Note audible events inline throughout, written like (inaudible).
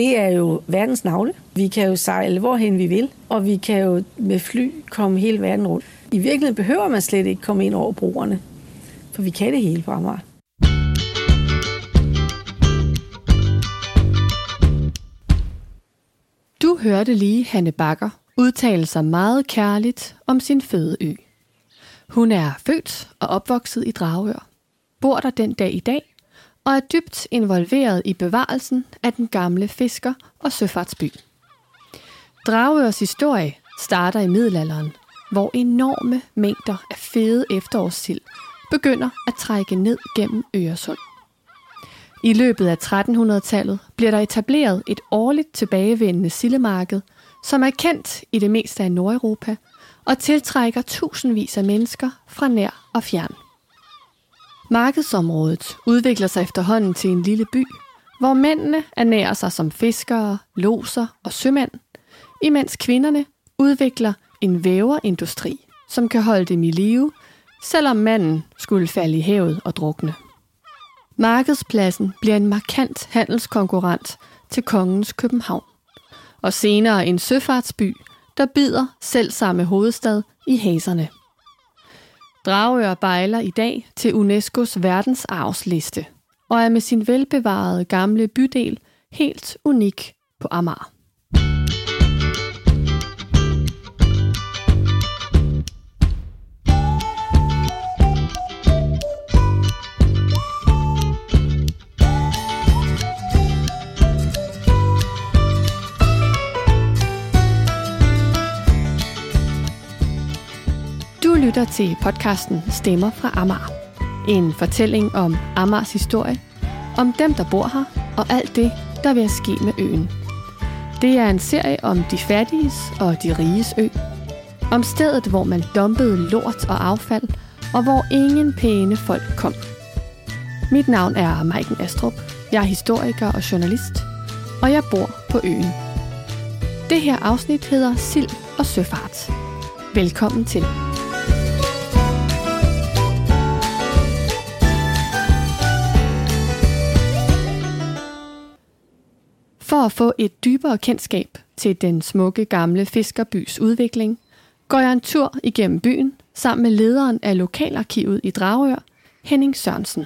det er jo verdens navle. Vi kan jo sejle hvorhen vi vil, og vi kan jo med fly komme hele verden rundt. I virkeligheden behøver man slet ikke komme ind over broerne, for vi kan det hele på Amager. Du hørte lige Hanne Bakker udtale sig meget kærligt om sin fødeø. Hun er født og opvokset i Dragør, bor der den dag i dag og er dybt involveret i bevarelsen af den gamle fisker- og søfartsby. Dragørs historie starter i middelalderen, hvor enorme mængder af fede efterårssild begynder at trække ned gennem Øresund. I løbet af 1300-tallet bliver der etableret et årligt tilbagevendende sildemarked, som er kendt i det meste af Nordeuropa og tiltrækker tusindvis af mennesker fra nær og fjern. Markedsområdet udvikler sig efterhånden til en lille by, hvor mændene ernærer sig som fiskere, loser og sømænd, imens kvinderne udvikler en væverindustri, som kan holde dem i live, selvom manden skulle falde i havet og drukne. Markedspladsen bliver en markant handelskonkurrent til kongens København, og senere en søfartsby, der bider selv samme hovedstad i haserne. Dragør bejler i dag til UNESCO's verdensarvsliste og er med sin velbevarede gamle bydel helt unik på Amager. Lytter til podcasten Stemmer fra Amager. En fortælling om Amagers historie, om dem, der bor her, og alt det, der vil ske med øen. Det er en serie om de fattiges og de riges ø. Om stedet, hvor man dumpede lort og affald, og hvor ingen pæne folk kom. Mit navn er Maiken Astrup. Jeg er historiker og journalist, og jeg bor på øen. Det her afsnit hedder Sild og Søfart. Velkommen til. For at få et dybere kendskab til den smukke gamle fiskerbys udvikling, går jeg en tur igennem byen sammen med lederen af lokalarkivet i Dragør, Henning Sørensen.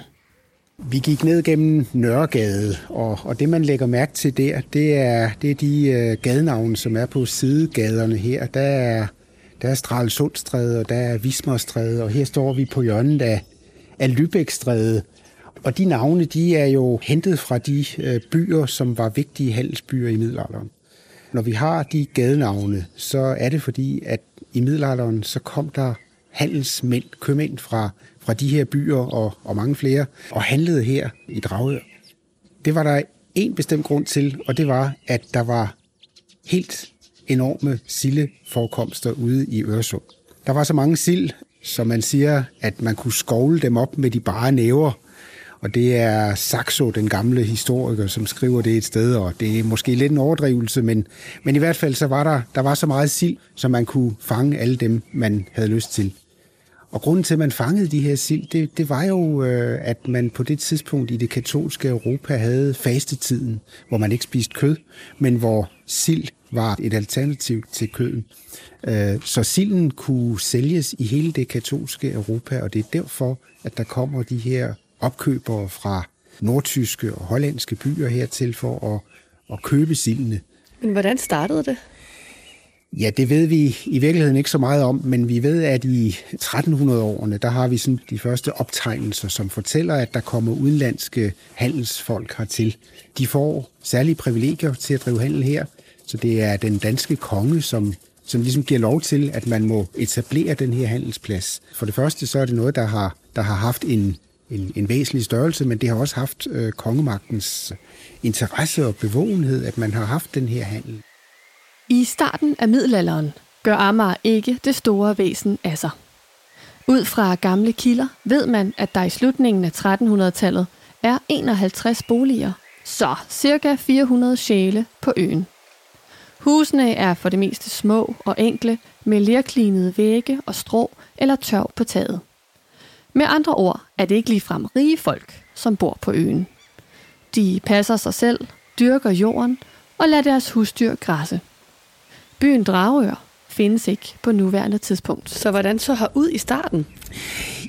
Vi gik ned gennem Nørregade, og, og det man lægger mærke til der, det er, det er de øh, gadenavne, som er på sidegaderne her. Der er, der er Stralsundstræde, og der er Vismerstræde, og her står vi på hjørnet af, af Lübeckstræde. Og de navne, de er jo hentet fra de øh, byer, som var vigtige handelsbyer i middelalderen. Når vi har de gadenavne, så er det fordi, at i middelalderen, så kom der handelsmænd, købmænd fra, fra de her byer og, og mange flere, og handlede her i Dragør. Det var der en bestemt grund til, og det var, at der var helt enorme sildeforekomster ude i Øresund. Der var så mange sild, som man siger, at man kunne skovle dem op med de bare næver, og det er Saxo, den gamle historiker, som skriver det et sted, og det er måske lidt en overdrivelse, men, men i hvert fald så var der, der var så meget sild, så man kunne fange alle dem, man havde lyst til. Og grunden til, at man fangede de her sild, det, det var jo, øh, at man på det tidspunkt i det katolske Europa havde fastetiden, hvor man ikke spiste kød, men hvor sild var et alternativ til køden. Øh, så silden kunne sælges i hele det katolske Europa, og det er derfor, at der kommer de her opkøbere fra nordtyske og hollandske byer hertil for at, at købe sildene. Men hvordan startede det? Ja, det ved vi i virkeligheden ikke så meget om, men vi ved, at i 1300-årene, der har vi sådan de første optegnelser, som fortæller, at der kommer udenlandske handelsfolk hertil. De får særlige privilegier til at drive handel her, så det er den danske konge, som, som ligesom giver lov til, at man må etablere den her handelsplads. For det første, så er det noget, der har, der har haft en, en, en væsentlig størrelse, men det har også haft øh, kongemagtens interesse og bevågenhed, at man har haft den her handel. I starten af middelalderen gør Amager ikke det store væsen af sig. Ud fra gamle kilder ved man, at der i slutningen af 1300-tallet er 51 boliger, så cirka 400 sjæle på øen. Husene er for det meste små og enkle, med lerklinede vægge og strå eller tørv på taget. Med andre ord er det ikke ligefrem rige folk, som bor på øen. De passer sig selv, dyrker jorden og lade deres husdyr græsse. Byen Dragør findes ikke på nuværende tidspunkt. Så hvordan så har ud i starten?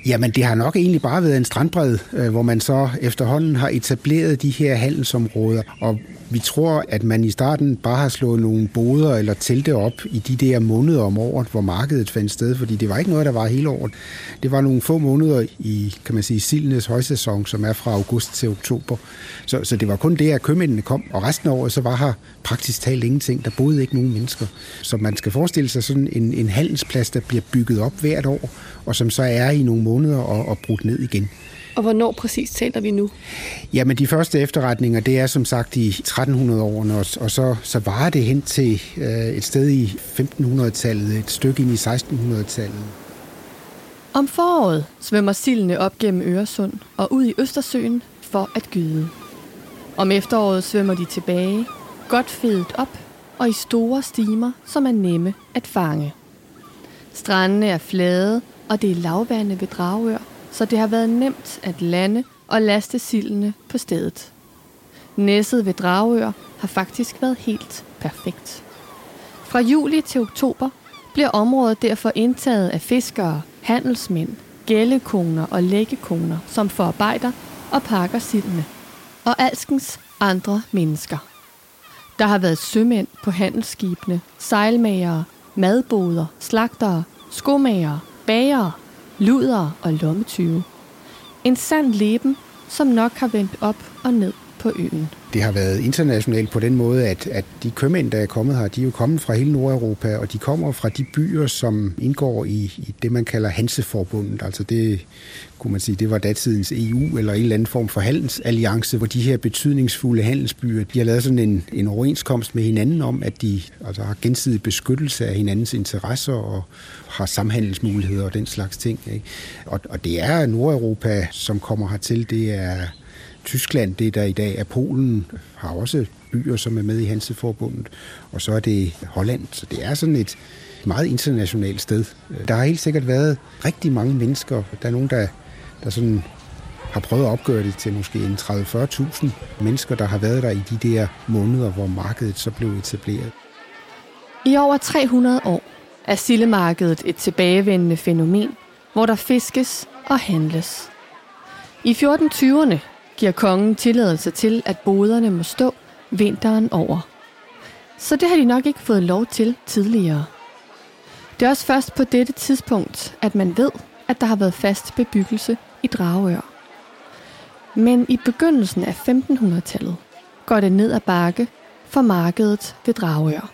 Jamen, det har nok egentlig bare været en strandbred, øh, hvor man så efterhånden har etableret de her handelsområder. Og vi tror, at man i starten bare har slået nogle boder eller telte op i de der måneder om året, hvor markedet fandt sted, fordi det var ikke noget, der var hele året. Det var nogle få måneder i, kan man sige, sildenes højsæson, som er fra august til oktober. Så, så det var kun det, at købmændene kom, og resten af året så var her praktisk talt ingenting. Der boede ikke nogen mennesker. Så man skal forestille sig sådan en, en handelsplads, der bliver bygget op hvert år, og som så er i nogle måneder og, og brudt ned igen. Og hvornår præcis taler vi nu? Jamen, de første efterretninger, det er som sagt i 1300-årene, og, og så, så varer det hen til øh, et sted i 1500-tallet, et stykke ind i 1600-tallet. Om foråret svømmer sildene op gennem Øresund og ud i Østersøen for at gyde. Om efteråret svømmer de tilbage, godt fedet op og i store stimer, som er nemme at fange. Strandene er flade, og det er lavvande ved Dragør, så det har været nemt at lande og laste sildene på stedet. Næsset ved Dragør har faktisk været helt perfekt. Fra juli til oktober bliver området derfor indtaget af fiskere, handelsmænd, gællekoner og læggekoner, som forarbejder og pakker sildene, og alskens andre mennesker. Der har været sømænd på handelsskibene, sejlmagere, madboder, slagtere, skomager, bagere, luder og lommetyve. En sand leben, som nok har vendt op og ned på øen. Det har været internationalt på den måde, at, at de købmænd, der er kommet her, de er jo kommet fra hele Nordeuropa, og de kommer fra de byer, som indgår i, i det, man kalder Hanseforbundet. Altså det, kunne man sige, det var datidens EU eller en eller anden form for handelsalliance, hvor de her betydningsfulde handelsbyer, de har lavet sådan en, en overenskomst med hinanden om, at de altså, har gensidig beskyttelse af hinandens interesser og har samhandelsmuligheder og den slags ting. Ikke? Og, og det er Nordeuropa, som kommer hertil. Det er Tyskland, det der i dag er Polen, har også byer, som er med i Hanseforbundet, og så er det Holland. Så det er sådan et meget internationalt sted. Der har helt sikkert været rigtig mange mennesker. Der er nogen, der, der sådan har prøvet at opgøre det til måske en 30-40.000 mennesker, der har været der i de der måneder, hvor markedet så blev etableret. I over 300 år er sillemarkedet et tilbagevendende fænomen, hvor der fiskes og handles. I 1420'erne giver kongen tilladelse til, at boderne må stå vinteren over. Så det har de nok ikke fået lov til tidligere. Det er også først på dette tidspunkt, at man ved, at der har været fast bebyggelse i Dragør. Men i begyndelsen af 1500-tallet går det ned ad bakke for markedet ved Dragør.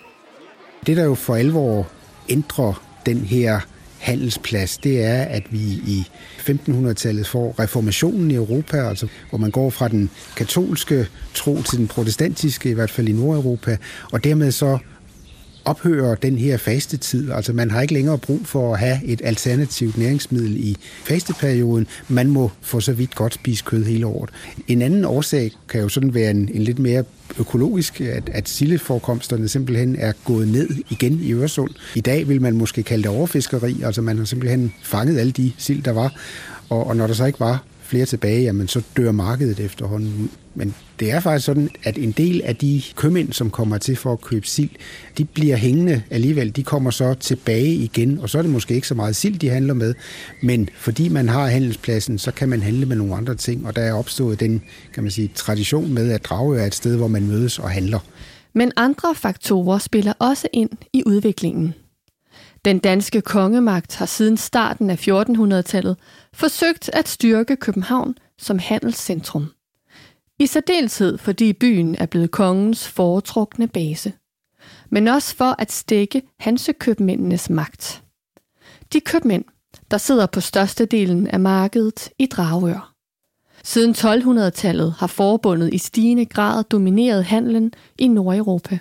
Det, der jo for alvor ændrer den her handelsplads, det er, at vi i 1500-tallet får reformationen i Europa, altså hvor man går fra den katolske tro til den protestantiske, i hvert fald i Nordeuropa, og dermed så ophører den her fastetid. Altså man har ikke længere brug for at have et alternativt næringsmiddel i fasteperioden. Man må for så vidt godt spise kød hele året. En anden årsag kan jo sådan være en, en lidt mere økologisk, at, at sildeforekomsterne simpelthen er gået ned igen i Øresund. I dag vil man måske kalde det overfiskeri, altså man har simpelthen fanget alle de sild, der var, og, og når der så ikke var flere tilbage, jamen så dør markedet efterhånden ud. Men det er faktisk sådan, at en del af de købmænd, som kommer til for at købe sild, de bliver hængende alligevel. De kommer så tilbage igen, og så er det måske ikke så meget sild, de handler med. Men fordi man har handelspladsen, så kan man handle med nogle andre ting, og der er opstået den kan man sige, tradition med, at Dragør er et sted, hvor man mødes og handler. Men andre faktorer spiller også ind i udviklingen. Den danske kongemagt har siden starten af 1400-tallet forsøgt at styrke København som handelscentrum. I særdeleshed fordi byen er blevet kongens foretrukne base. Men også for at stikke hansekøbmændenes magt. De købmænd, der sidder på størstedelen af markedet i Dragør. Siden 1200-tallet har forbundet i stigende grad domineret handlen i Nordeuropa.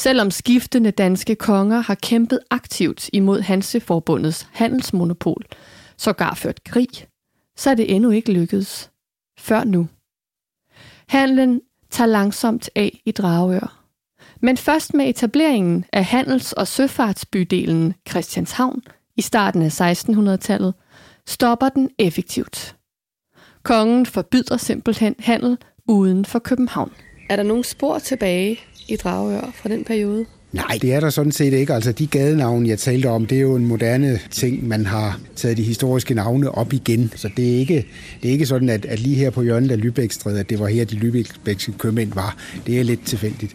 Selvom skiftende danske konger har kæmpet aktivt imod Hanseforbundets handelsmonopol, sågar ført krig, så er det endnu ikke lykkedes. Før nu. Handlen tager langsomt af i Dragør. Men først med etableringen af handels- og søfartsbydelen Christianshavn i starten af 1600-tallet, stopper den effektivt. Kongen forbyder simpelthen handel uden for København. Er der nogen spor tilbage i Dragør fra den periode? Nej, det er der sådan set ikke. Altså de gadenavne, jeg talte om, det er jo en moderne ting, man har taget de historiske navne op igen. Så det er ikke, det er ikke sådan, at, at lige her på hjørnet af Lübeckstræde, at det var her, de Lübeckske købmænd var. Det er lidt tilfældigt.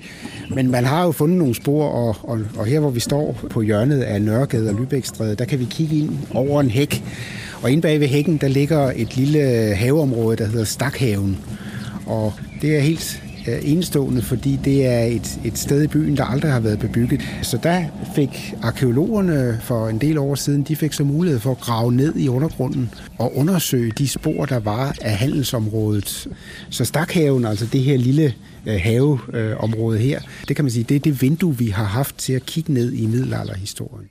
Men man har jo fundet nogle spor, og, og, og her hvor vi står på hjørnet af Nørregade og Lübeckstræde, der kan vi kigge ind over en hæk. Og inde bag ved hækken, der ligger et lille haveområde, der hedder Stakhaven. Og det er helt Øh, enestående, fordi det er et, et sted i byen, der aldrig har været bebygget. Så der fik arkeologerne for en del år siden, de fik så mulighed for at grave ned i undergrunden og undersøge de spor, der var af handelsområdet. Så Stakhaven, altså det her lille øh, haveområde her, det kan man sige, det er det vindue, vi har haft til at kigge ned i middelalderhistorien.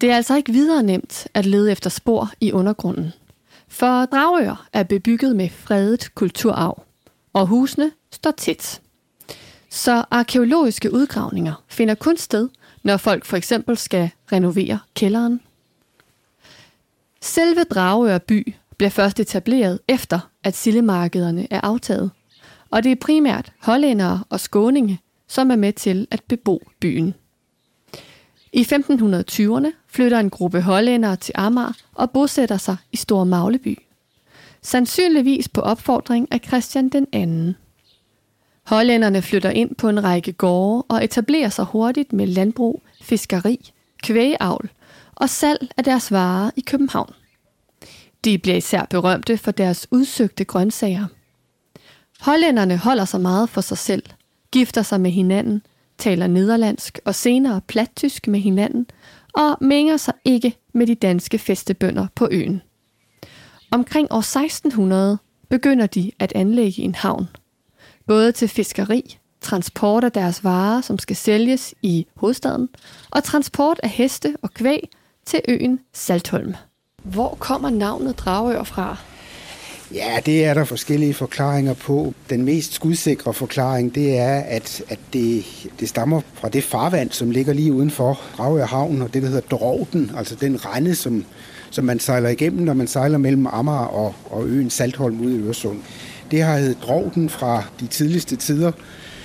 Det er altså ikke videre nemt at lede efter spor i undergrunden. For Dragør er bebygget med fredet kulturarv og husene står tæt. Så arkeologiske udgravninger finder kun sted, når folk for eksempel skal renovere kælderen. Selve Dragør by bliver først etableret efter, at sildemarkederne er aftaget. Og det er primært hollændere og skåninge, som er med til at bebo byen. I 1520'erne flytter en gruppe hollændere til Amager og bosætter sig i Store Magleby sandsynligvis på opfordring af Christian den anden. Hollænderne flytter ind på en række gårde og etablerer sig hurtigt med landbrug, fiskeri, kvægeavl og salg af deres varer i København. De bliver især berømte for deres udsøgte grøntsager. Hollænderne holder sig meget for sig selv, gifter sig med hinanden, taler nederlandsk og senere plattysk med hinanden og mænger sig ikke med de danske festebønder på øen. Omkring år 1600 begynder de at anlægge en havn. Både til fiskeri, transport af deres varer, som skal sælges i hovedstaden, og transport af heste og kvæg til øen Saltholm. Hvor kommer navnet Dragør fra? Ja, det er der forskellige forklaringer på. Den mest skudsikre forklaring, det er, at, at det, det stammer fra det farvand, som ligger lige udenfor Dragør Havn, og det, der hedder Drogen, altså den rende, som som man sejler igennem, når man sejler mellem Amager og, og øen Saltholm ude i Øresund. Det har heddet Drovden fra de tidligste tider.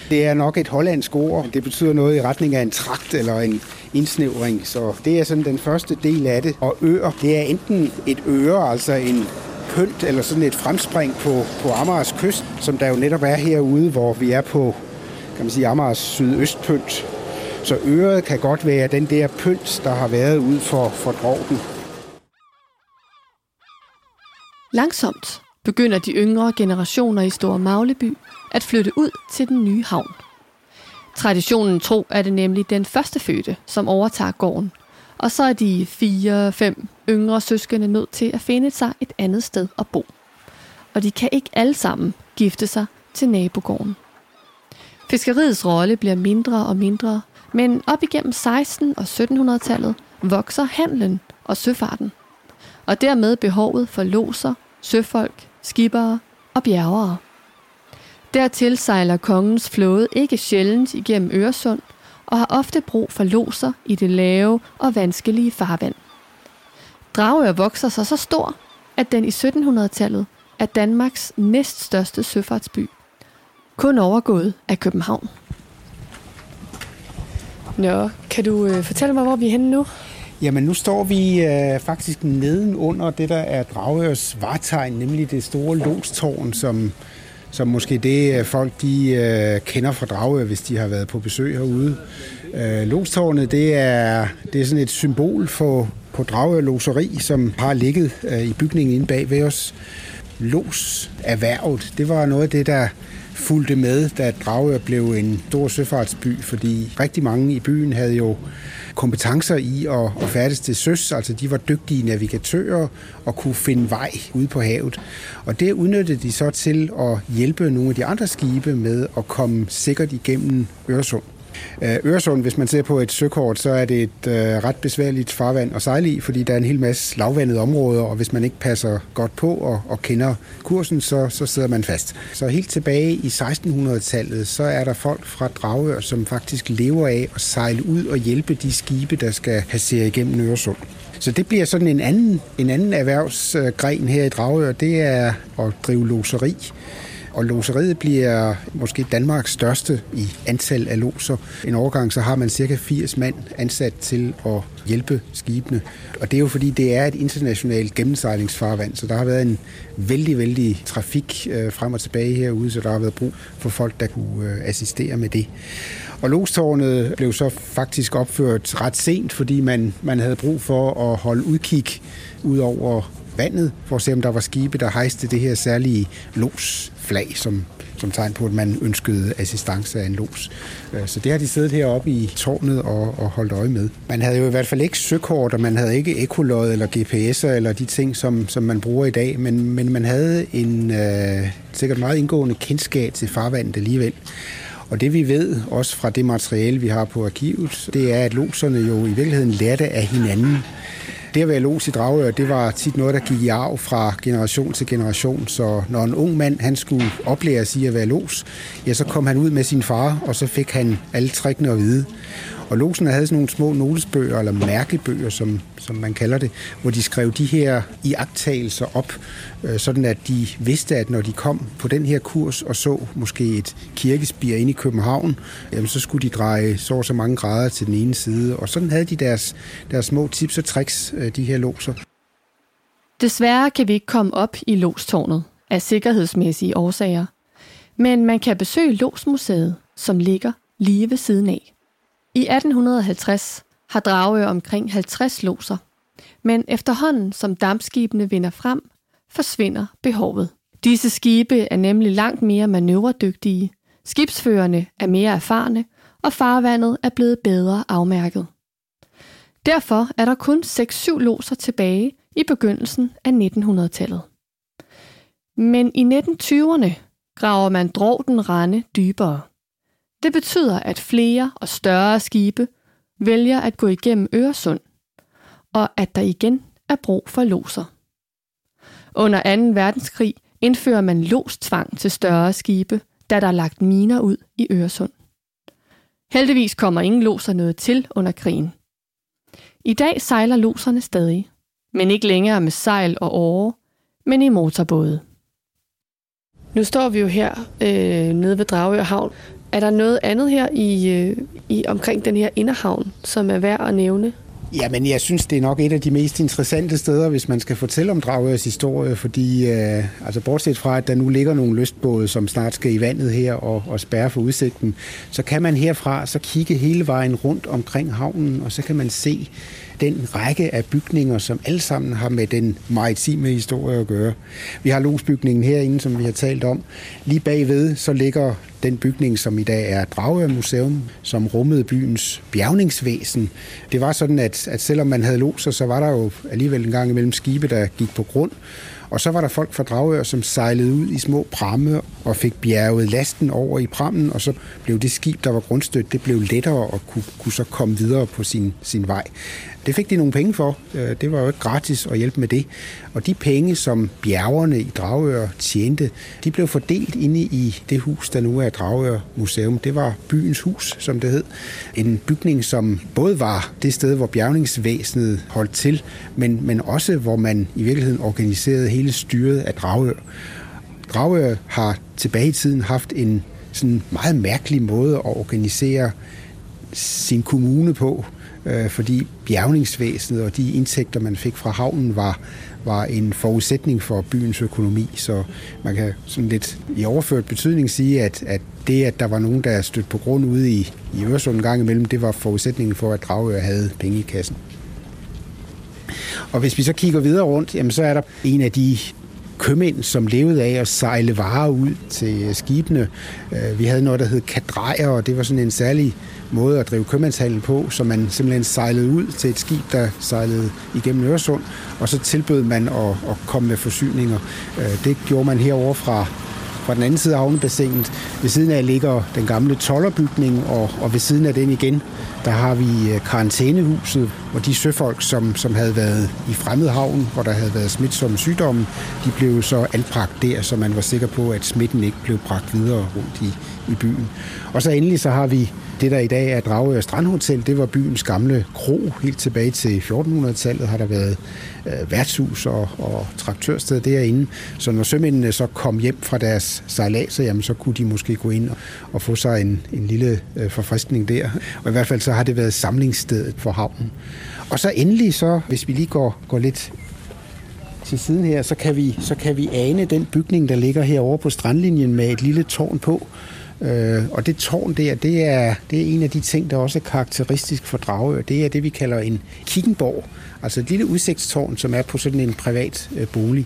Det er nok et hollandsk ord. Det betyder noget i retning af en trakt eller en indsnævring. Så det er sådan den første del af det. Og øer, det er enten et øre, altså en pynt eller sådan et fremspring på, på Amagers kyst, som der jo netop er herude, hvor vi er på kan man sige, Amagers sydøstpynt. Så øret kan godt være den der pynt, der har været ud for, for Drovden. Langsomt begynder de yngre generationer i Store Magleby at flytte ud til den nye havn. Traditionen tro er det nemlig den første fødte, som overtager gården, og så er de fire-fem yngre søskende nødt til at finde sig et andet sted at bo. Og de kan ikke alle sammen gifte sig til nabogården. Fiskeriets rolle bliver mindre og mindre, men op igennem 16- og 1700-tallet vokser handlen og søfarten, og dermed behovet for loser søfolk, skibere og bjergere. Dertil sejler kongens flåde ikke sjældent igennem Øresund og har ofte brug for loser i det lave og vanskelige farvand. Dragør vokser sig så stor, at den i 1700-tallet er Danmarks næststørste søfartsby. Kun overgået af København. Nå, kan du øh, fortælle mig, hvor vi er henne nu? Jamen, nu står vi øh, faktisk nedenunder det, der er Dragørs vartegn, nemlig det store lostårn, som, som måske det øh, folk de øh, kender fra Dragør, hvis de har været på besøg herude. Øh, lostårnet, det er, det er sådan et symbol for, på Dragør Loseri, som har ligget øh, i bygningen inde bag ved os. Los erhvervet, det var noget af det, der fulgte med, da Dragør blev en stor søfartsby, fordi rigtig mange i byen havde jo kompetencer i at, at færdes til søs, altså de var dygtige navigatører og kunne finde vej ude på havet. Og det udnyttede de så til at hjælpe nogle af de andre skibe med at komme sikkert igennem Øresund. Øh, Øresund, hvis man ser på et søkort, så er det et øh, ret besværligt farvand at sejle i, fordi der er en hel masse lavvandede områder, og hvis man ikke passer godt på og, og kender kursen, så, så sidder man fast. Så helt tilbage i 1600-tallet, så er der folk fra Dragør, som faktisk lever af at sejle ud og hjælpe de skibe, der skal passere igennem Øresund. Så det bliver sådan en anden, en anden erhvervsgren her i Dragør, det er at drive loseri. Og loseriet bliver måske Danmarks største i antal af loser. En overgang så har man cirka 80 mand ansat til at hjælpe skibene. Og det er jo fordi, det er et internationalt gennemsejlingsfarvand, så der har været en vældig, vældig trafik øh, frem og tilbage herude, så der har været brug for folk, der kunne øh, assistere med det. Og lostårnet blev så faktisk opført ret sent, fordi man, man havde brug for at holde udkig ud over vandet, for at se, om der var skibe, der hejste det her særlige losflag, som, som tegn på, at man ønskede assistance af en los. Øh, så det har de siddet heroppe i tårnet og, og holdt øje med. Man havde jo i hvert fald ikke søkort, og man havde ikke ekolod eller GPS'er eller de ting, som, som man bruger i dag, men, men man havde en øh, sikkert meget indgående kendskab til farvandet alligevel. Og det vi ved, også fra det materiale, vi har på arkivet, det er, at loserne jo i virkeligheden lærte af hinanden. Det at være los i Dragør, det var tit noget, der gik i arv fra generation til generation. Så når en ung mand han skulle oplære i at være los, ja, så kom han ud med sin far, og så fik han alle trækkene at vide. Og Losen havde sådan nogle små notesbøger, eller mærkebøger, som, som man kalder det, hvor de skrev de her iagttagelser op, øh, sådan at de vidste, at når de kom på den her kurs og så måske et kirkespir inde i København, jamen så skulle de dreje så og så mange grader til den ene side. Og sådan havde de deres, deres små tips og tricks, øh, de her loser. Desværre kan vi ikke komme op i lostårnet af sikkerhedsmæssige årsager. Men man kan besøge Losmuseet, som ligger lige ved siden af. I 1850 har Dragør omkring 50 loser, men efterhånden som dampskibene vinder frem, forsvinder behovet. Disse skibe er nemlig langt mere manøvredygtige, skibsførerne er mere erfarne, og farvandet er blevet bedre afmærket. Derfor er der kun 6-7 loser tilbage i begyndelsen af 1900-tallet. Men i 1920'erne graver man Drovden Rande dybere – det betyder, at flere og større skibe vælger at gå igennem Øresund, og at der igen er brug for loser. Under 2. verdenskrig indfører man lostvang til større skibe, da der er lagt miner ud i Øresund. Heldigvis kommer ingen loser noget til under krigen. I dag sejler loserne stadig, men ikke længere med sejl og åre, men i motorbåde. Nu står vi jo her øh, nede ved Dragør Havn, er der noget andet her i, øh, i omkring den her inderhavn, som er værd at nævne? Ja, men jeg synes, det er nok et af de mest interessante steder, hvis man skal fortælle om Dragørs historie, fordi øh, altså bortset fra, at der nu ligger nogle lystbåde, som snart skal i vandet her og, og spærre for udsigten, så kan man herfra så kigge hele vejen rundt omkring havnen, og så kan man se den række af bygninger, som alle sammen har med den maritime historie at gøre. Vi har losbygningen herinde, som vi har talt om. Lige bagved så ligger den bygning, som i dag er Dragør Museum, som rummede byens bjergningsvæsen. Det var sådan, at, at selvom man havde loser, så var der jo alligevel en gang imellem skibe, der gik på grund. Og så var der folk fra Dragør, som sejlede ud i små pramme og fik bjerget lasten over i prammen, og så blev det skib, der var grundstødt, det blev lettere og kunne, kunne så komme videre på sin, sin vej. Det fik de nogle penge for. Øh, det var jo ikke gratis at hjælpe med det. Og de penge, som bjergerne i Dragør tjente, de blev fordelt inde i det hus, der nu er Dragør Museum. Det var byens hus, som det hed. En bygning, som både var det sted, hvor bjergningsvæsenet holdt til, men, men også hvor man i virkeligheden organiserede hele styret af Dragør. Dragør har tilbage i tiden haft en sådan meget mærkelig måde at organisere sin kommune på øh, fordi bjergningsvæsenet og de indtægter, man fik fra havnen, var, var en forudsætning for byens økonomi. Så man kan sådan lidt i overført betydning sige, at, at det, at der var nogen, der stødt på grund ude i, i Øresund en gang imellem, det var forudsætningen for, at Dragør havde penge i kassen. Og hvis vi så kigger videre rundt, jamen så er der en af de købmænd, som levede af at sejle varer ud til skibene. Øh, vi havde noget, der hed kadrejer, og det var sådan en særlig måde at drive købmandshandel på, så man simpelthen sejlede ud til et skib, der sejlede igennem Øresund, og så tilbød man at, at komme med forsyninger. Øh, det gjorde man herover fra fra den anden side af havnebassinet. Ved siden af ligger den gamle tollerbygning, og, og ved siden af den igen, der har vi øh, karantænehuset, hvor de søfolk, som, som havde været i fremmed havn, hvor der havde været smitsomme sygdomme, de blev så anbragt der, så man var sikker på, at smitten ikke blev bragt videre rundt i, i byen. Og så endelig så har vi det, der i dag er Dragør Strandhotel, det var byens gamle kro. Helt tilbage til 1400-tallet har der været øh, værtshus og, og traktørsted derinde. Så når sømændene så kom hjem fra deres sejladser, jamen, så kunne de måske gå ind og, og få sig en, en lille øh, forfriskning der. Og i hvert fald så har det været samlingsstedet for havnen. Og så endelig så, hvis vi lige går, går lidt til siden her, så kan, vi, så kan vi ane den bygning, der ligger herovre på strandlinjen med et lille tårn på. Øh, og det tårn der, det er, det er en af de ting, der også er karakteristisk for Dragør. Det er det, vi kalder en kikkenborg. Altså et lille udsigtstårn, som er på sådan en privat øh, bolig.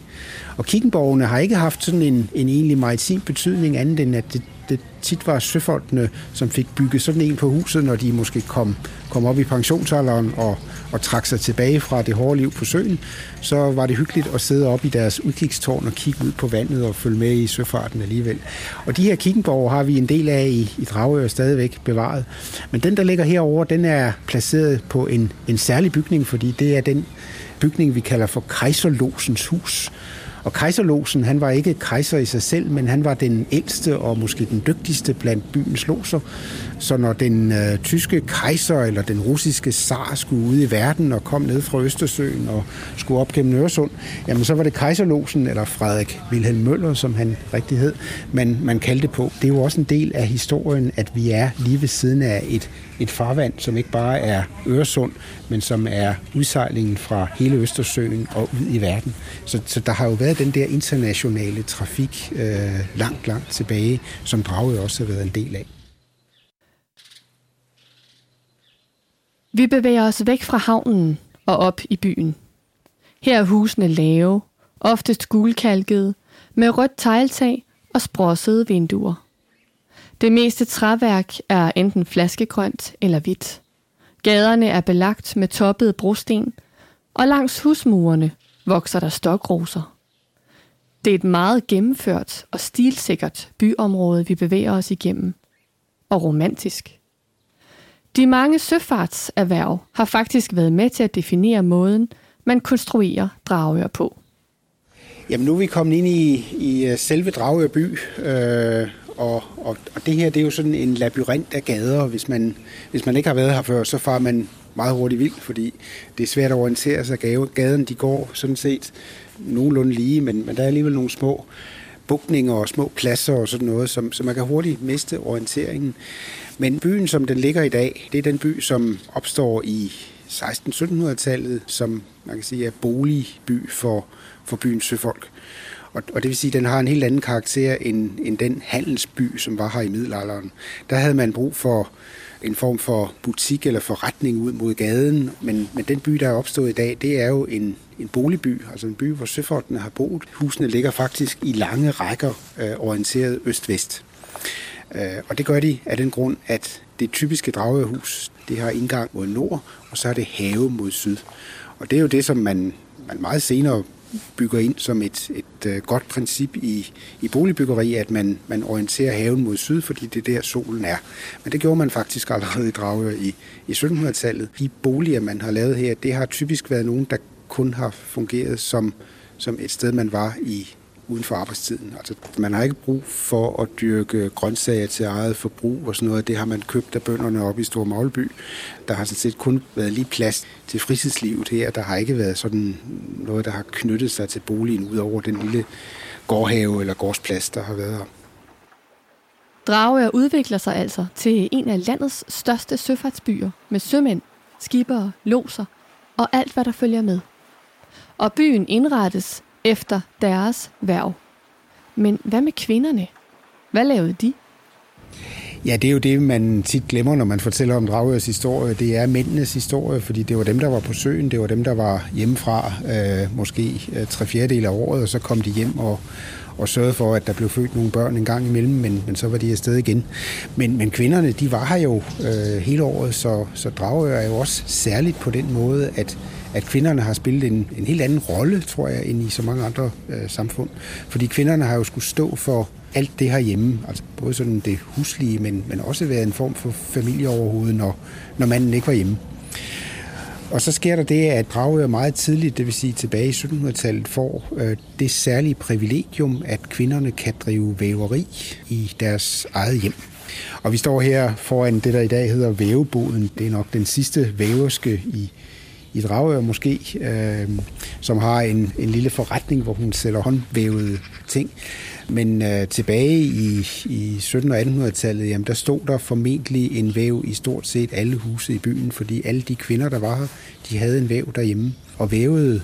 Og kikkenborgene har ikke haft sådan en, en egentlig maritim betydning, andet end at det, det tit var søfolkene, som fik bygget sådan en på huset, når de måske kom, kom op i pensionsalderen og, og trak sig tilbage fra det hårde liv på søen, så var det hyggeligt at sidde op i deres udkigstårn og kigge ud på vandet og følge med i søfarten alligevel. Og de her kikkenborg har vi en del af i, i Dragør stadigvæk bevaret. Men den, der ligger herover, den er placeret på en, en særlig bygning, fordi det er den bygning, vi kalder for Kejserlosens hus. Og kejserlosen, han var ikke kejser i sig selv, men han var den ældste og måske den dygtigste blandt byens loser. Så når den øh, tyske kejser eller den russiske zar skulle ud i verden og kom ned fra Østersøen og skulle op gennem Øresund, jamen så var det kejserlosen, eller Frederik Wilhelm Møller, som han rigtig hed, man, man kaldte på. Det er jo også en del af historien, at vi er lige ved siden af et, et farvand, som ikke bare er Øresund, men som er udsejlingen fra hele Østersøen og ud i verden. Så, så der har jo været den der internationale trafik øh, langt, langt tilbage, som draget også har været en del af. Vi bevæger os væk fra havnen og op i byen. Her er husene lave, oftest gulkalkede, med rødt tegltag og sprossede vinduer. Det meste træværk er enten flaskegrønt eller hvidt. Gaderne er belagt med toppede brosten, og langs husmurene vokser der stokroser. Det er et meget gennemført og stilsikkert byområde, vi bevæger os igennem. Og romantisk. De mange søfartserhverv har faktisk været med til at definere måden, man konstruerer Dragør på. Jamen nu er vi kommet ind i, i øh, selve Dragør by, øh, og, og, og det her det er jo sådan en labyrint af gader. Hvis man, hvis man ikke har været her før, så far man meget hurtigt vildt, fordi det er svært at orientere sig. Gaden de går sådan set nogenlunde lige, men, men der er alligevel nogle små bukninger og små pladser og sådan noget, som, så man kan hurtigt miste orienteringen. Men byen, som den ligger i dag, det er den by, som opstår i 16-1700-tallet, som man kan sige er boligby for, for byens søfolk. Og, og det vil sige, at den har en helt anden karakter end, end den handelsby, som var her i middelalderen. Der havde man brug for en form for butik eller forretning ud mod gaden, men, men den by, der er opstået i dag, det er jo en, en boligby, altså en by, hvor søfolkene har boet. Husene ligger faktisk i lange rækker øh, orienteret øst-vest. Øh, og det gør de af den grund, at det typiske dragehus, det har indgang mod nord, og så er det have mod syd. Og det er jo det, som man, man meget senere bygger ind som et, et øh, godt princip i, i boligbyggeri, at man, man orienterer haven mod syd, fordi det er der solen er. Men det gjorde man faktisk allerede i Dragør i, i 1700-tallet. De boliger, man har lavet her, det har typisk været nogen, der kun har fungeret som, som et sted, man var i uden for arbejdstiden. Altså, man har ikke brug for at dyrke grøntsager til eget forbrug og sådan noget. Det har man købt af bønderne op i Stor Magleby. Der har sådan set kun været lige plads til fritidslivet her. Der har ikke været sådan noget, der har knyttet sig til boligen ud over den lille gårdhave eller gårdsplads, der har været her. Dragør udvikler sig altså til en af landets største søfartsbyer med sømænd, skibere, loser og alt, hvad der følger med. Og byen indrettes efter deres værv. Men hvad med kvinderne? Hvad lavede de? Ja, det er jo det, man tit glemmer, når man fortæller om Dragørs historie. Det er mændenes historie, fordi det var dem, der var på søen. Det var dem, der var hjemmefra øh, måske øh, tre fjerdedel af året, og så kom de hjem og, og sørgede for, at der blev født nogle børn en gang imellem, men, men så var de afsted igen. Men, men kvinderne, de var her jo øh, hele året, så, så Dragør er jo også særligt på den måde, at at kvinderne har spillet en, en helt anden rolle, tror jeg, end i så mange andre øh, samfund. Fordi kvinderne har jo skulle stå for alt det her hjemme, altså både sådan det huslige, men, men også været en form for familie overhovedet, når, når manden ikke var hjemme. Og så sker der det, at Dragør meget tidligt, det vil sige tilbage i 1700-tallet, får øh, det særlige privilegium, at kvinderne kan drive væveri i deres eget hjem. Og vi står her foran det, der i dag hedder væveboden. Det er nok den sidste væverske i, i Dragør måske, øh, som har en, en lille forretning, hvor hun sælger håndvævede ting. Men øh, tilbage i, i 1700- og 1800-tallet, jamen, der stod der formentlig en væv i stort set alle huse i byen, fordi alle de kvinder, der var her, de havde en væv derhjemme og vævede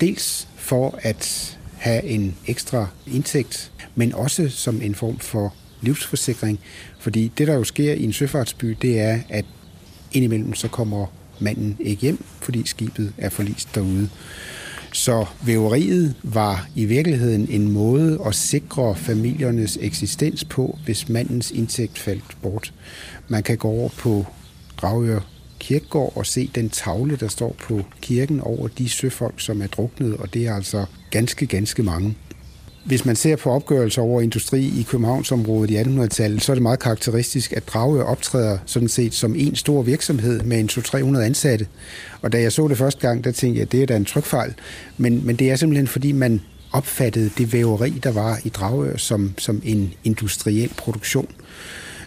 dels for at have en ekstra indtægt, men også som en form for livsforsikring. Fordi det, der jo sker i en søfartsby, det er, at indimellem så kommer manden ikke hjem, fordi skibet er forlist derude. Så væveriet var i virkeligheden en måde at sikre familiernes eksistens på, hvis mandens indtægt faldt bort. Man kan gå over på Dragør Kirkegård og se den tavle, der står på kirken over de søfolk, som er druknet, og det er altså ganske, ganske mange. Hvis man ser på opgørelser over industri i Københavnsområdet i 1800-tallet, så er det meget karakteristisk, at Drage optræder sådan set som en stor virksomhed med en 200-300 ansatte. Og da jeg så det første gang, der tænkte jeg, at det er da en trykfejl. Men, men det er simpelthen, fordi man opfattede det væveri, der var i Dragør, som, som en industriel produktion.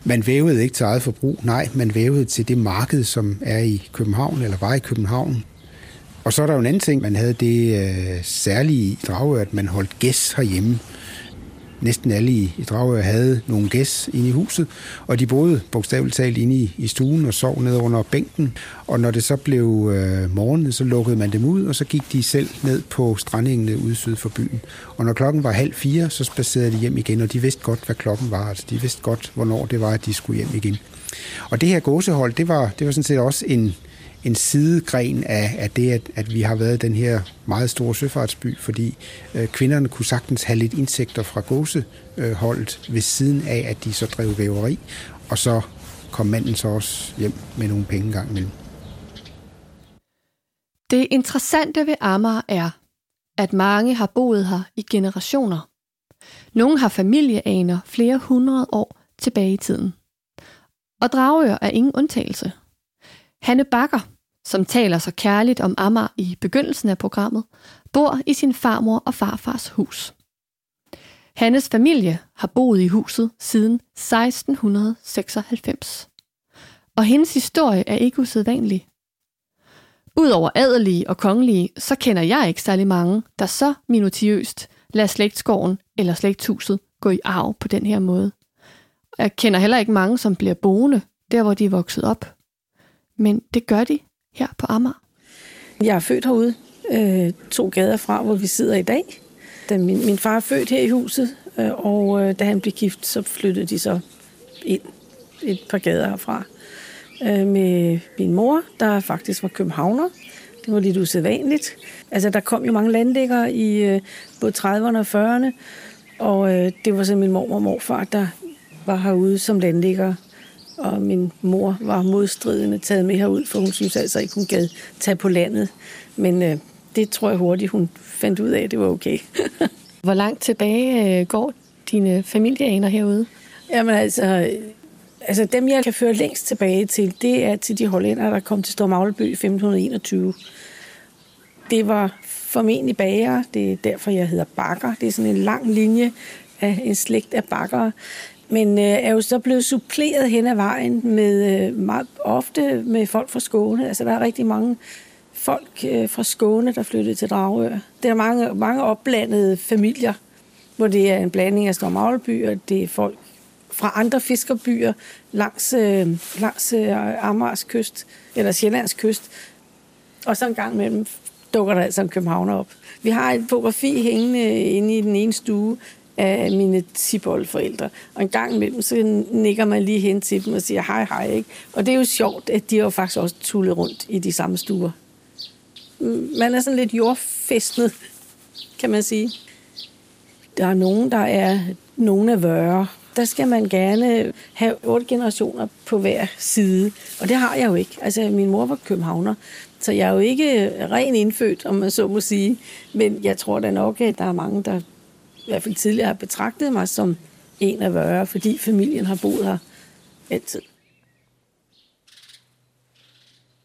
Man vævede ikke til eget forbrug, nej, man vævede til det marked, som er i København, eller var i København. Og så er der jo en anden ting, man havde det øh, særlige i Dragør, at man holdt gæs herhjemme. Næsten alle i, i Dragør havde nogle gæs inde i huset, og de boede bogstaveligt talt inde i, i stuen og sov ned under bænken. Og når det så blev øh, morgen, så lukkede man dem ud, og så gik de selv ned på strandingene ude syd for byen. Og når klokken var halv fire, så spacerede de hjem igen, og de vidste godt, hvad klokken var. Altså, de vidste godt, hvornår det var, at de skulle hjem igen. Og det her gåsehold, det var, det var sådan set også en, en sidegren af, af det, at, at vi har været den her meget store søfartsby, fordi øh, kvinderne kunne sagtens have lidt indtægter fra gåseholdet ved siden af, at de så drev væveri, og så kom manden så også hjem med nogle penge gang imellem. Det interessante ved Amager er, at mange har boet her i generationer. Nogle har familieaner flere hundrede år tilbage i tiden. Og Dragør er ingen undtagelse. Hanne Bakker, som taler så kærligt om Amager i begyndelsen af programmet, bor i sin farmor og farfars hus. Hannes familie har boet i huset siden 1696. Og hendes historie er ikke usædvanlig. Udover adelige og kongelige, så kender jeg ikke særlig mange, der så minutiøst lader slægtsgården eller slægtshuset gå i arv på den her måde. Jeg kender heller ikke mange, som bliver boende der, hvor de er vokset op. Men det gør de her på Amager. Jeg er født herude, øh, to gader fra, hvor vi sidder i dag. Da min, min far er født her i huset, øh, og øh, da han blev gift, så flyttede de så ind et par gader herfra. Øh, med min mor, der faktisk var københavner. Det var lidt usædvanligt. Altså, der kom jo mange landlæggere i øh, både 30'erne og 40'erne, og øh, det var så min mor og morfar, der var herude som landlæggere og min mor var modstridende taget med herud, for hun synes altså ikke, hun gad tage på landet. Men øh, det tror jeg hurtigt, hun fandt ud af, at det var okay. (laughs) Hvor langt tilbage øh, går dine familieaner herude? Jamen altså, altså, dem jeg kan føre længst tilbage til, det er til de hollænder, der kom til Stormagleby i 1521. Det var formentlig bager, det er derfor, jeg hedder Bakker. Det er sådan en lang linje af en slægt af bakkere men øh, er jo så blevet suppleret hen ad vejen med øh, meget ofte med folk fra Skåne. Altså der er rigtig mange folk øh, fra Skåne, der flyttede til Dragør. Der er mange, mange opblandede familier, hvor det er en blanding af Stormagleby, og det er folk fra andre fiskerbyer langs, øh, langs øh, Amars kyst, eller Sjællands kyst. Og så en gang imellem dukker der altså en københavner op. Vi har et fotografi hængende øh, inde i den ene stue af mine tiboldforældre. Og en gang imellem, så nikker man lige hen til dem og siger hej hej. Ikke? Og det er jo sjovt, at de har faktisk også tullet rundt i de samme stuer. Man er sådan lidt jordfæstnet, kan man sige. Der er nogen, der er nogen af vøre. Der skal man gerne have otte generationer på hver side. Og det har jeg jo ikke. Altså, min mor var københavner, så jeg er jo ikke ren indfødt, om man så må sige. Men jeg tror da nok, at der er mange, der i hvert fald tidligere har betragtet mig som en af vøre, fordi familien har boet her altid.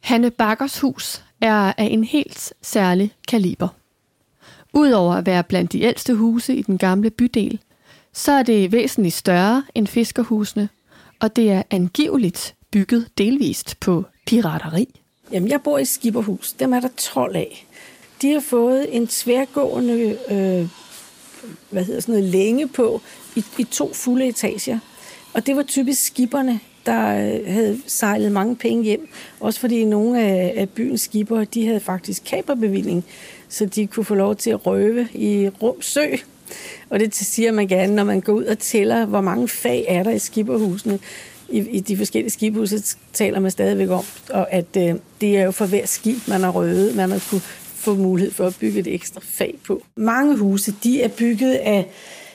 Hanne Bakkers hus er af en helt særlig kaliber. Udover at være blandt de ældste huse i den gamle bydel, så er det væsentligt større end fiskerhusene, og det er angiveligt bygget delvist på pirateri. Jamen, jeg bor i Skipperhus. Dem er der 12 af. De har fået en tværgående øh, hvad hedder sådan noget, længe på i, i to fulde etager. Og det var typisk skiberne, der øh, havde sejlet mange penge hjem. Også fordi nogle af, af byens skipper, de havde faktisk kaperbevilling, så de kunne få lov til at røve i Rumsø. Og det siger man gerne, når man går ud og tæller, hvor mange fag er der i skipperhusene. I, i de forskellige skibhuse taler man stadigvæk om, og at øh, det er jo for hver skib, man har røvet, man har kunne få mulighed for at bygge et ekstra fag på. Mange huse, de er bygget af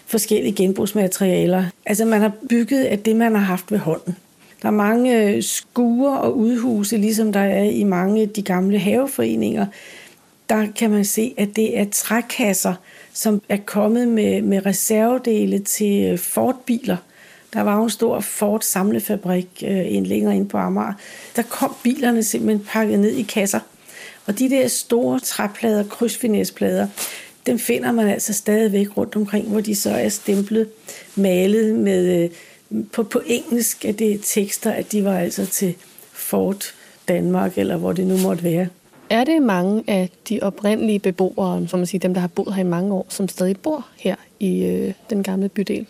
forskellige genbrugsmaterialer. Altså man har bygget af det, man har haft ved hånden. Der er mange øh, skuer skure og udhuse, ligesom der er i mange af de gamle haveforeninger. Der kan man se, at det er trækasser, som er kommet med, med reservedele til øh, Ford-biler. Der var en stor Ford samlefabrik øh, en længere ind på Amager. Der kom bilerne simpelthen pakket ned i kasser. Og de der store træplader, krydsfinæsplader, dem finder man altså stadigvæk rundt omkring, hvor de så er stemplet, malet med, øh, på, på engelsk, at det er tekster, at de var altså til Fort Danmark, eller hvor det nu måtte være. Er det mange af de oprindelige beboere, som man siger, dem der har boet her i mange år, som stadig bor her i øh, den gamle bydel?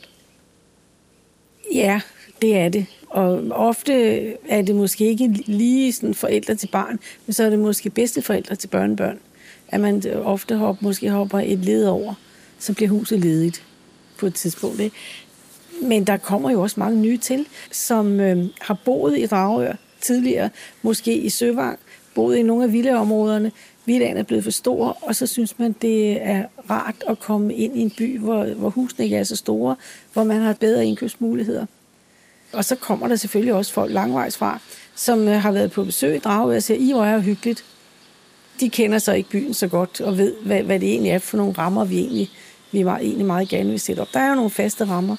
Ja, det er det. Og ofte er det måske ikke lige sådan forældre til barn, men så er det måske bedste forældre til børnebørn. At man ofte hopper, måske hopper et led over, så bliver huset ledigt på et tidspunkt. Ikke? Men der kommer jo også mange nye til, som øh, har boet i Dragør tidligere, måske i Søvang, boet i nogle af villaområderne. Villaen er blevet for stor, og så synes man, det er rart at komme ind i en by, hvor, hvor husene ikke er så store, hvor man har bedre indkøbsmuligheder. Og så kommer der selvfølgelig også folk langvejs fra, som øh, har været på besøg i Dragør og siger, I hvor er hyggeligt. De kender så ikke byen så godt og ved, hvad, hvad det egentlig er for nogle rammer, vi egentlig, vi meget, egentlig meget gerne vil sætte op. Der er jo nogle faste rammer.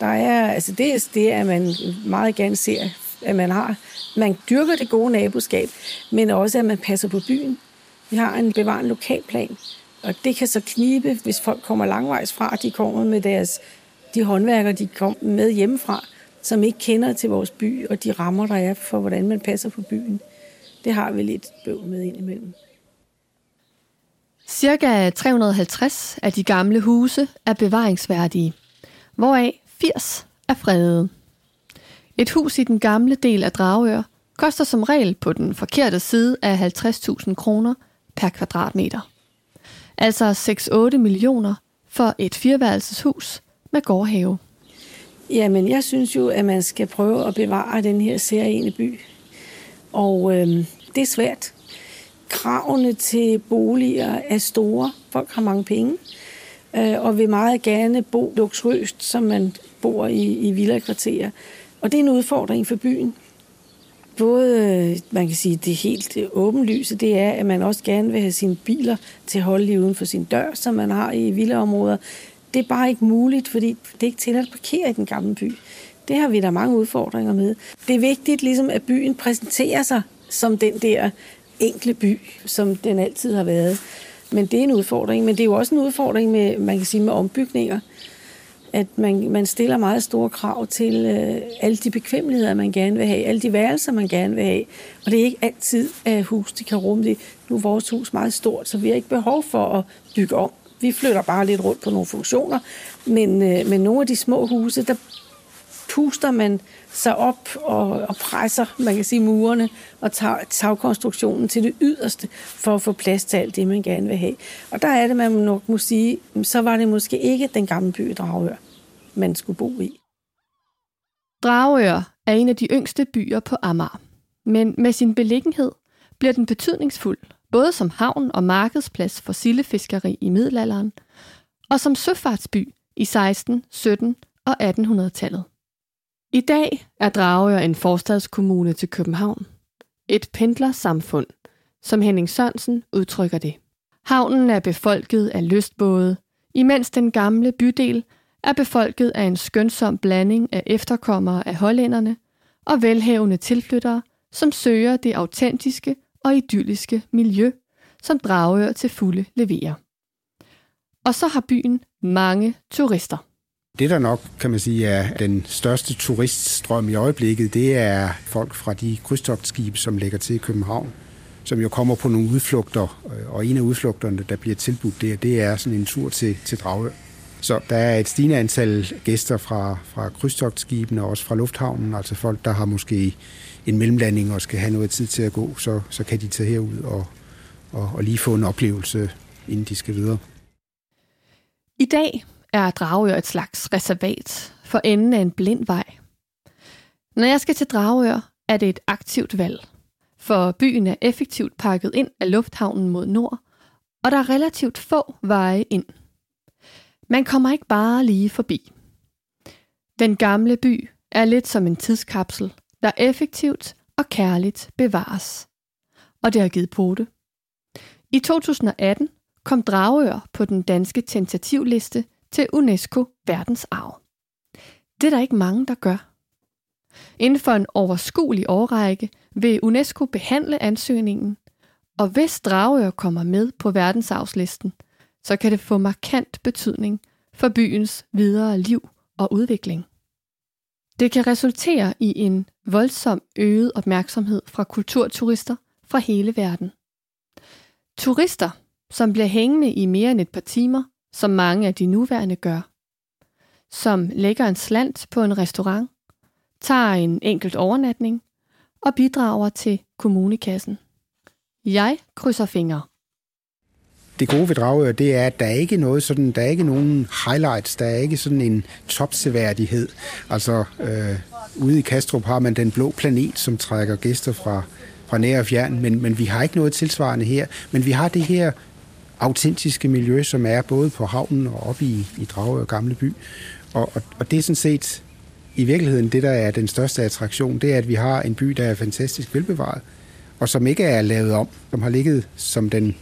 Der er, altså det er det, at man meget gerne ser, at man har. Man dyrker det gode naboskab, men også, at man passer på byen. Vi har en bevarende lokalplan, og det kan så knibe, hvis folk kommer langvejs fra, de kommer med deres, de håndværker, de kommer med hjemmefra, som ikke kender til vores by og de rammer, der er for, hvordan man passer på byen. Det har vi lidt bøv med indimellem. Cirka 350 af de gamle huse er bevaringsværdige, hvoraf 80 er fredede. Et hus i den gamle del af Dragør koster som regel på den forkerte side af 50.000 kroner per kvadratmeter. Altså 6-8 millioner for et fireværelseshus med gårdhave. Jamen, jeg synes jo, at man skal prøve at bevare den her særlige by. Og øh, det er svært. Kravene til boliger er store. Folk har mange penge øh, og vil meget gerne bo luksuriøst, som man bor i, i villakvarterer. Og det er en udfordring for byen. Både, øh, man kan sige, det helt åbenlyse, det er, at man også gerne vil have sine biler til at holde lige uden for sin dør, som man har i villaområder. Det er bare ikke muligt, fordi det er ikke til at parkere i den gamle by. Det har vi da mange udfordringer med. Det er vigtigt, ligesom, at byen præsenterer sig som den der enkle by, som den altid har været. Men det er en udfordring. Men det er jo også en udfordring med, man kan sige, med ombygninger. At man, man stiller meget store krav til øh, alle de bekvemmeligheder, man gerne vil have. Alle de værelser, man gerne vil have. Og det er ikke altid, at hus de kan rumme det. Nu er vores hus meget stort, så vi har ikke behov for at bygge om. Vi flytter bare lidt rundt på nogle funktioner. Men, øh, med nogle af de små huse, der puster man sig op og, og presser, man kan sige, murene og tag, tagkonstruktionen til det yderste for at få plads til alt det, man gerne vil have. Og der er det, man nok må sige, så var det måske ikke den gamle by Dragør, man skulle bo i. Dragør er en af de yngste byer på Amager, men med sin beliggenhed bliver den betydningsfuld, både som havn og markedsplads for sildefiskeri i middelalderen, og som søfartsby i 16, 17 og 1800-tallet. I dag er Dragør en forstadskommune til København. Et pendlersamfund, som Henning Sørensen udtrykker det. Havnen er befolket af lystbåde, imens den gamle bydel er befolket af en skønsom blanding af efterkommere af hollænderne og velhavende tilflyttere, som søger det autentiske og idylliske miljø, som Dragør til fulde leverer. Og så har byen mange turister. Det, der nok, kan man sige, er den største turiststrøm i øjeblikket, det er folk fra de krydstogtskibe, som lægger til i København, som jo kommer på nogle udflugter, øh, og en af udflugterne, der bliver tilbudt der, det er sådan en tur til, til Dragør. Så der er et stigende antal gæster fra, fra krydstogtskibene og også fra lufthavnen, altså folk, der har måske en mellemlanding og skal have noget tid til at gå, så, så kan de tage herud og, og, og lige få en oplevelse, inden de skal videre. I dag er Dragør et slags reservat for enden af en blind vej. Når jeg skal til Dragør, er det et aktivt valg, for byen er effektivt pakket ind af lufthavnen mod nord, og der er relativt få veje ind. Man kommer ikke bare lige forbi. Den gamle by er lidt som en tidskapsel, der effektivt og kærligt bevares. Og det har givet pote. I 2018 kom Dragør på den danske tentativliste til UNESCO verdensarv. Det er der ikke mange, der gør. Inden for en overskuelig årrække vil UNESCO behandle ansøgningen, og hvis Dragør kommer med på verdensarvslisten, så kan det få markant betydning for byens videre liv og udvikling. Det kan resultere i en voldsom øget opmærksomhed fra kulturturister fra hele verden. Turister, som bliver hængende i mere end et par timer, som mange af de nuværende gør. Som lægger en slant på en restaurant, tager en enkelt overnatning og bidrager til kommunekassen. Jeg krydser fingre. Det gode ved Dragør, det er, at der er ikke noget sådan, der er ikke nogen highlights, der er ikke sådan en topseværdighed. Altså, øh, ude i Kastrup har man den blå planet, som trækker gæster fra, fra nær og fjern, men, men vi har ikke noget tilsvarende her. Men vi har det her autentiske miljø, som er både på havnen og oppe i, i Dragør Gamle By. Og, og, og det er sådan set i virkeligheden det, der er den største attraktion, det er, at vi har en by, der er fantastisk velbevaret, og som ikke er lavet om, som har ligget som den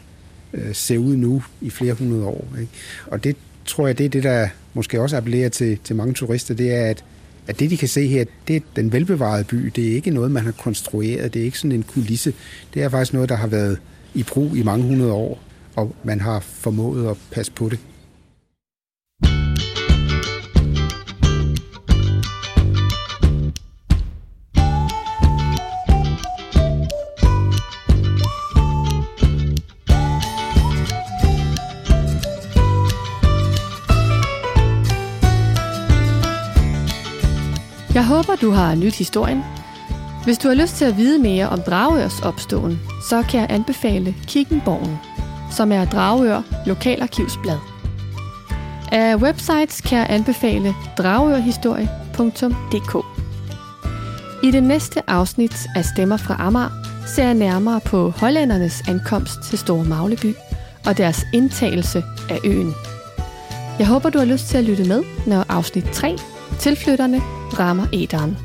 øh, ser ud nu i flere hundrede år. Ikke? Og det tror jeg, det er det, der måske også appellerer til, til mange turister, det er, at, at det, de kan se her, det er den velbevarede by. Det er ikke noget, man har konstrueret. Det er ikke sådan en kulisse. Det er faktisk noget, der har været i brug i mange hundrede år, og man har formået at passe på det. Jeg håber, du har nyt historien. Hvis du har lyst til at vide mere om Dragørs opståen, så kan jeg anbefale Kikkenborgen, som er Dragør Lokalarkivsblad. Af websites kan jeg anbefale dragørhistorie.dk. I det næste afsnit af Stemmer fra Amager ser jeg nærmere på hollændernes ankomst til Store Magleby og deres indtagelse af øen. Jeg håber, du har lyst til at lytte med, når afsnit 3, Tilflytterne, rammer æderen.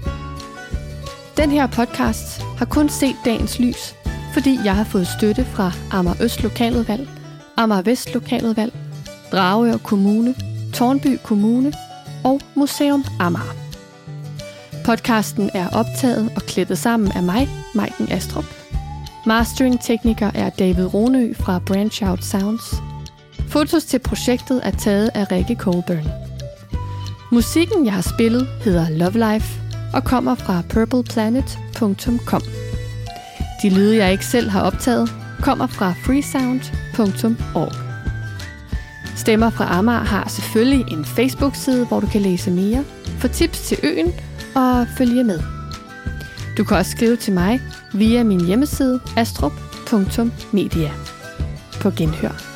Den her podcast har kun set dagens lys, fordi jeg har fået støtte fra Amager Øst Lokaludvalg, Amager Vest Lokaludvalg, Dragør Kommune, Tornby Kommune og Museum Amager. Podcasten er optaget og klippet sammen af mig, Maiken Astrup. Mastering-tekniker er David Ronø fra Branch Out Sounds. Fotos til projektet er taget af Rikke Colburn. Musikken, jeg har spillet, hedder Love Life og kommer fra purpleplanet.com. De lyde, jeg ikke selv har optaget, kommer fra freesound.org. Stemmer fra Amager har selvfølgelig en Facebook-side, hvor du kan læse mere, få tips til øen og følge med. Du kan også skrive til mig via min hjemmeside astrup.media. På genhør.